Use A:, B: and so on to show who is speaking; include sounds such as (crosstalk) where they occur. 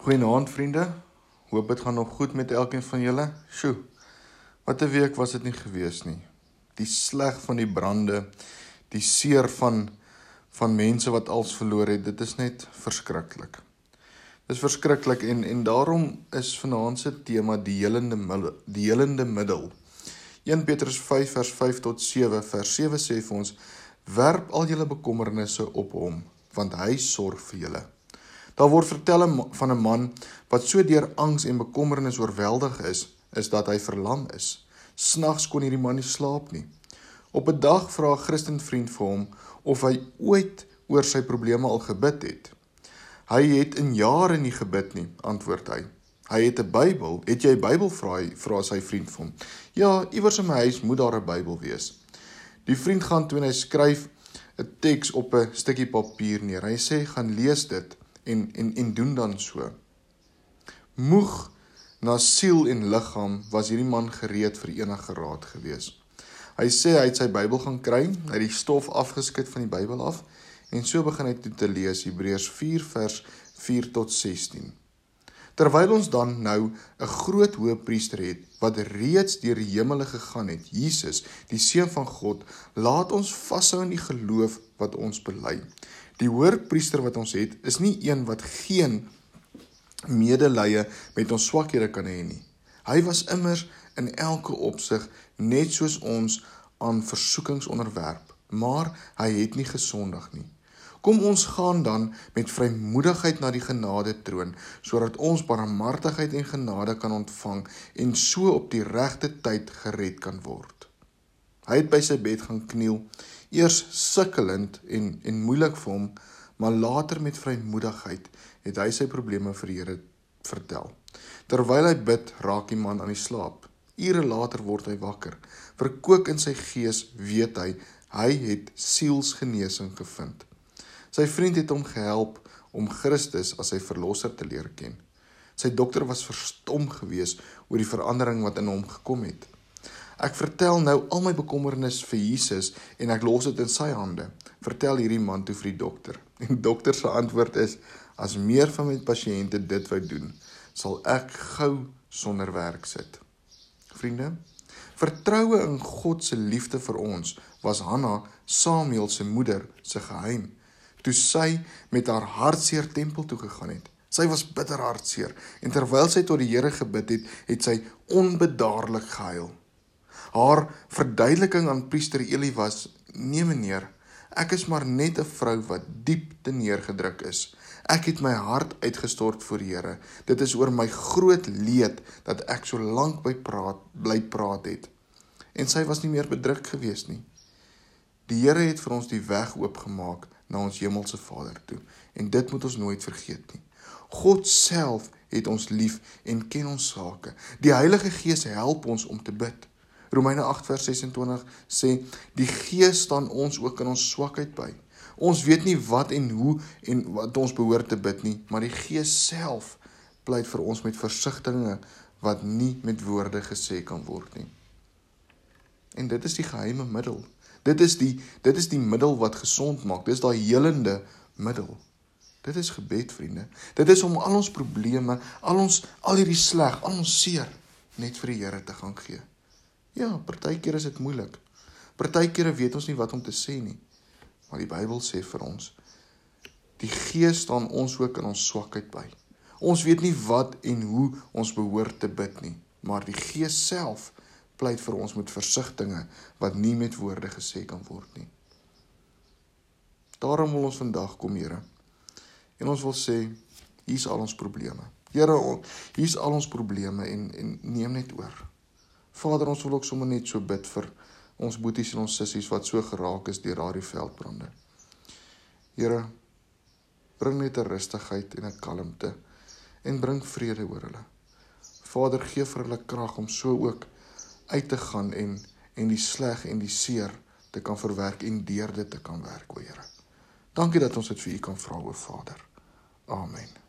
A: Goeienaand vriende. Hoop dit gaan nog goed met elkeen van julle. Sjoe. Wat 'n week was dit nie gewees nie. Die sleg van die brande, die seer van van mense wat als verloor het, dit is net verskriklik. Dis verskriklik en en daarom is vanaand se tema die helende middel, die helende middel. 1 Petrus 5 vers 5 tot 7 vers 7 sê vir ons: Werp al julle bekommernisse op hom, want hy sorg vir julle. Daar word vertel van 'n man wat so deur angs en bekommernis oorweldig is, is dat hy verlam is. Snags kon hierdie man nie slaap nie. Op 'n dag vra 'n Christenvriend vir hom of hy ooit oor sy probleme al gebid het. Hy het in jare nie gebid nie, antwoord hy. Hy het 'n Bybel. Het jy 'n Bybel vra hy vra sy vriend vir hom. Ja, iewers in my huis moet daar 'n Bybel wees. Die vriend gaan toe en hy skryf 'n teks op 'n stukkie papier neer. Hy sê gaan lees dit en en en doen dan so. Moeg na siel en liggaam was hierdie man gereed vir enige raad gewees. Hy sê hy het sy Bybel gaan kry, hy het die stof afgeskit van die Bybel af en so begin hy toe te lees Hebreërs 4 vers 4 tot 16. Terwyl ons dan nou 'n groot hoëpriester het wat reeds deur die hemele gegaan het, Jesus, die seun van God, laat ons vashou in die geloof wat ons bely. Die hoërpriester wat ons het, is nie een wat geen medelee met ons swakhede kan hê nie. Hy was immers in elke opsig net soos ons aan versoekings onderwerp, maar hy het nie gesondig nie. Kom ons gaan dan met vrymoedigheid na die genade troon sodat ons barmhartigheid en genade kan ontvang en so op die regte tyd gered kan word. Hy het by sy bed gaan kniel eers sukkelend en en moeilik vir hom, maar later met vrymoedigheid het hy sy probleme vir die Here vertel. Terwyl hy bid, raak die man aan die slaap. Ure later word hy wakker. Verkoop in sy gees weet hy hy het sielsgenesing gevind. Sy vriend het hom gehelp om Christus as sy verlosser te leer ken. Sy dokter was verstom geweest oor die verandering wat in hom gekom het. Ek vertel nou al my bekommernis vir Jesus en ek los dit in sy hande. Vertel hierdie man toe vir die dokter. (laughs) En die dokter se antwoord is: As meer van my pasiënte dit wou doen, sal ek gou sonder werk sit. Vriende, vertroue in God se liefde vir ons was Hanna, Samuel se moeder, se geheim. Toe sy met haar hartseer tempel toe gegaan het. Sy was bitter hartseer en terwyl sy tot die Here gebid het, het sy onbedaarlik gehuil. Haar verduideliking aan priester Eli was: "Nee meneer, ek is maar net 'n vrou wat diep te neergedruk is. Ek het my hart uitgestort voor die Here. Dit is oor my groot leed dat ek so lank by praat bly praat het." En sy was nie meer bedruk gewees nie. Die Here het vir ons die weg oopgemaak na ons hemelse Vader toe en dit moet ons nooit vergeet nie. God self het ons lief en ken ons sake. Die Heilige Gees help ons om te bid. Romeine 8 vers 26 sê die Gees staan ons ook in ons swakheid by. Ons weet nie wat en hoe en wat ons behoort te bid nie, maar die Gees self pleit vir ons met versigtings wat nie met woorde gesê kan word nie. En dit is die geheime middel. Dit is die dit is die middel wat gesond maak. Dis daai helende middel. Dit is gebed, vriende. Dit is om al ons probleme, al ons al hierdie sleg, al ons seer net vir die Here te gaan gee. Ja, partykeer is dit moeilik. Partykeer weet ons nie wat om te sê nie. Maar die Bybel sê vir ons die Gees staan ons ook in ons swakheid by. Ons weet nie wat en hoe ons behoort te bid nie, maar die Gees self pleit vir ons met versigtings wat nie met woorde gesê kan word nie. Daarom wil ons vandag kom, Here. En ons wil sê, hier's al ons probleme. Here, hier's al ons probleme en en neem net oor. Vader, ons wil ook sommer net so bid vir ons boeties en ons sissies wat so geraak is deur daardie veldbrande. Here, bring net 'n rustigheid en 'n kalmte en bring vrede oor hulle. Vader, gee vir hulle krag om so ook uit te gaan en en die sleg en die seer te kan verwerk en deur dit te kan werk, o Here. Dankie dat ons dit vir U kan vra, o Vader. Amen.